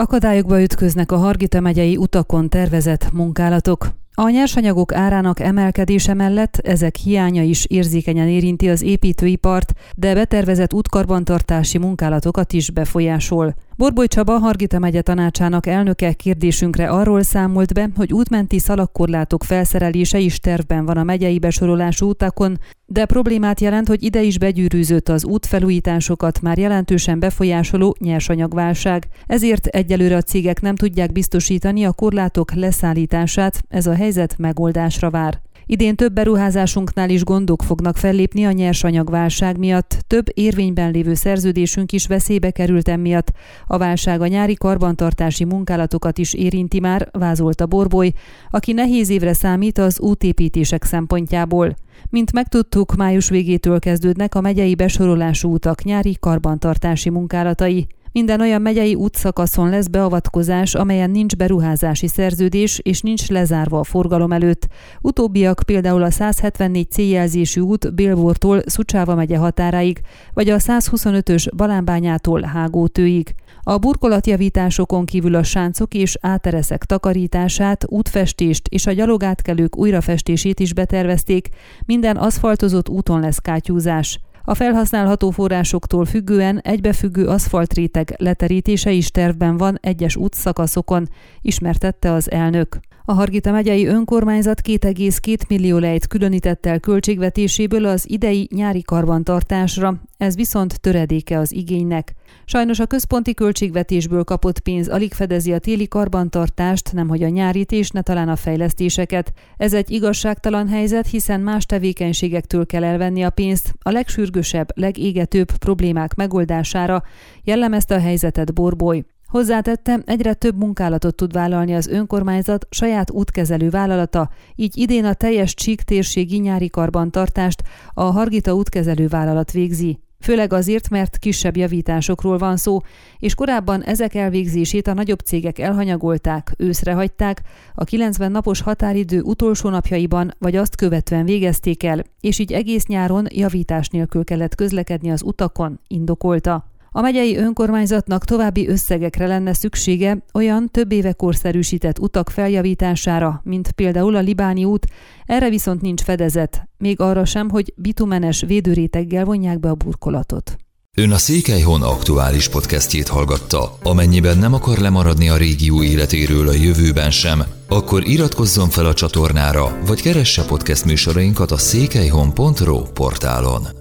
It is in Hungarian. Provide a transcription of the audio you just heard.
Akadályokba ütköznek a Hargita megyei utakon tervezett munkálatok. A nyersanyagok árának emelkedése mellett ezek hiánya is érzékenyen érinti az építőipart, de betervezett útkarbantartási munkálatokat is befolyásol. Borboly Csaba, Hargita megye tanácsának elnöke kérdésünkre arról számolt be, hogy útmenti szalagkorlátok felszerelése is tervben van a megyei besorolású utakon, de problémát jelent, hogy ide is begyűrűzött az útfelújításokat már jelentősen befolyásoló nyersanyagválság. Ezért egyelőre a cégek nem tudják biztosítani a korlátok leszállítását, ez a helyzet megoldásra vár. Idén több beruházásunknál is gondok fognak fellépni a nyersanyagválság miatt. Több érvényben lévő szerződésünk is veszélybe került emiatt. A válság a nyári karbantartási munkálatokat is érinti már, vázolta Borboly, aki nehéz évre számít az útépítések szempontjából. Mint megtudtuk, május végétől kezdődnek a megyei besorolású utak nyári karbantartási munkálatai. Minden olyan megyei útszakaszon lesz beavatkozás, amelyen nincs beruházási szerződés és nincs lezárva a forgalom előtt. Utóbbiak például a 174 céljelzésű út Bélvortól Szucsáva megye határáig, vagy a 125-ös Balánbányától Hágótőig. A burkolatjavításokon kívül a sáncok és átereszek takarítását, útfestést és a gyalogátkelők újrafestését is betervezték, minden aszfaltozott úton lesz kátyúzás. A felhasználható forrásoktól függően egybefüggő aszfaltréteg leterítése is tervben van egyes útszakaszokon, ismertette az elnök. A Hargita megyei önkormányzat 2,2 millió lejt különített el költségvetéséből az idei nyári karbantartásra, ez viszont töredéke az igénynek. Sajnos a központi költségvetésből kapott pénz alig fedezi a téli karbantartást, nemhogy a nyárit és ne talán a fejlesztéseket. Ez egy igazságtalan helyzet, hiszen más tevékenységektől kell elvenni a pénzt a legsürgősebb, legégetőbb problémák megoldására, jellemezte a helyzetet Borboly. Hozzátette, egyre több munkálatot tud vállalni az önkormányzat saját útkezelő vállalata, így idén a teljes csík térségi nyári karbantartást a Hargita útkezelő vállalat végzi. Főleg azért, mert kisebb javításokról van szó, és korábban ezek elvégzését a nagyobb cégek elhanyagolták, őszre hagyták, a 90 napos határidő utolsó napjaiban vagy azt követően végezték el, és így egész nyáron javítás nélkül kellett közlekedni az utakon, indokolta. A megyei önkormányzatnak további összegekre lenne szüksége olyan több éve korszerűsített utak feljavítására, mint például a Libáni út, erre viszont nincs fedezet, még arra sem, hogy bitumenes védőréteggel vonják be a burkolatot. Ön a Székelyhon aktuális podcastjét hallgatta. Amennyiben nem akar lemaradni a régió életéről a jövőben sem, akkor iratkozzon fel a csatornára, vagy keresse podcast műsorainkat a székelyhon.pro portálon.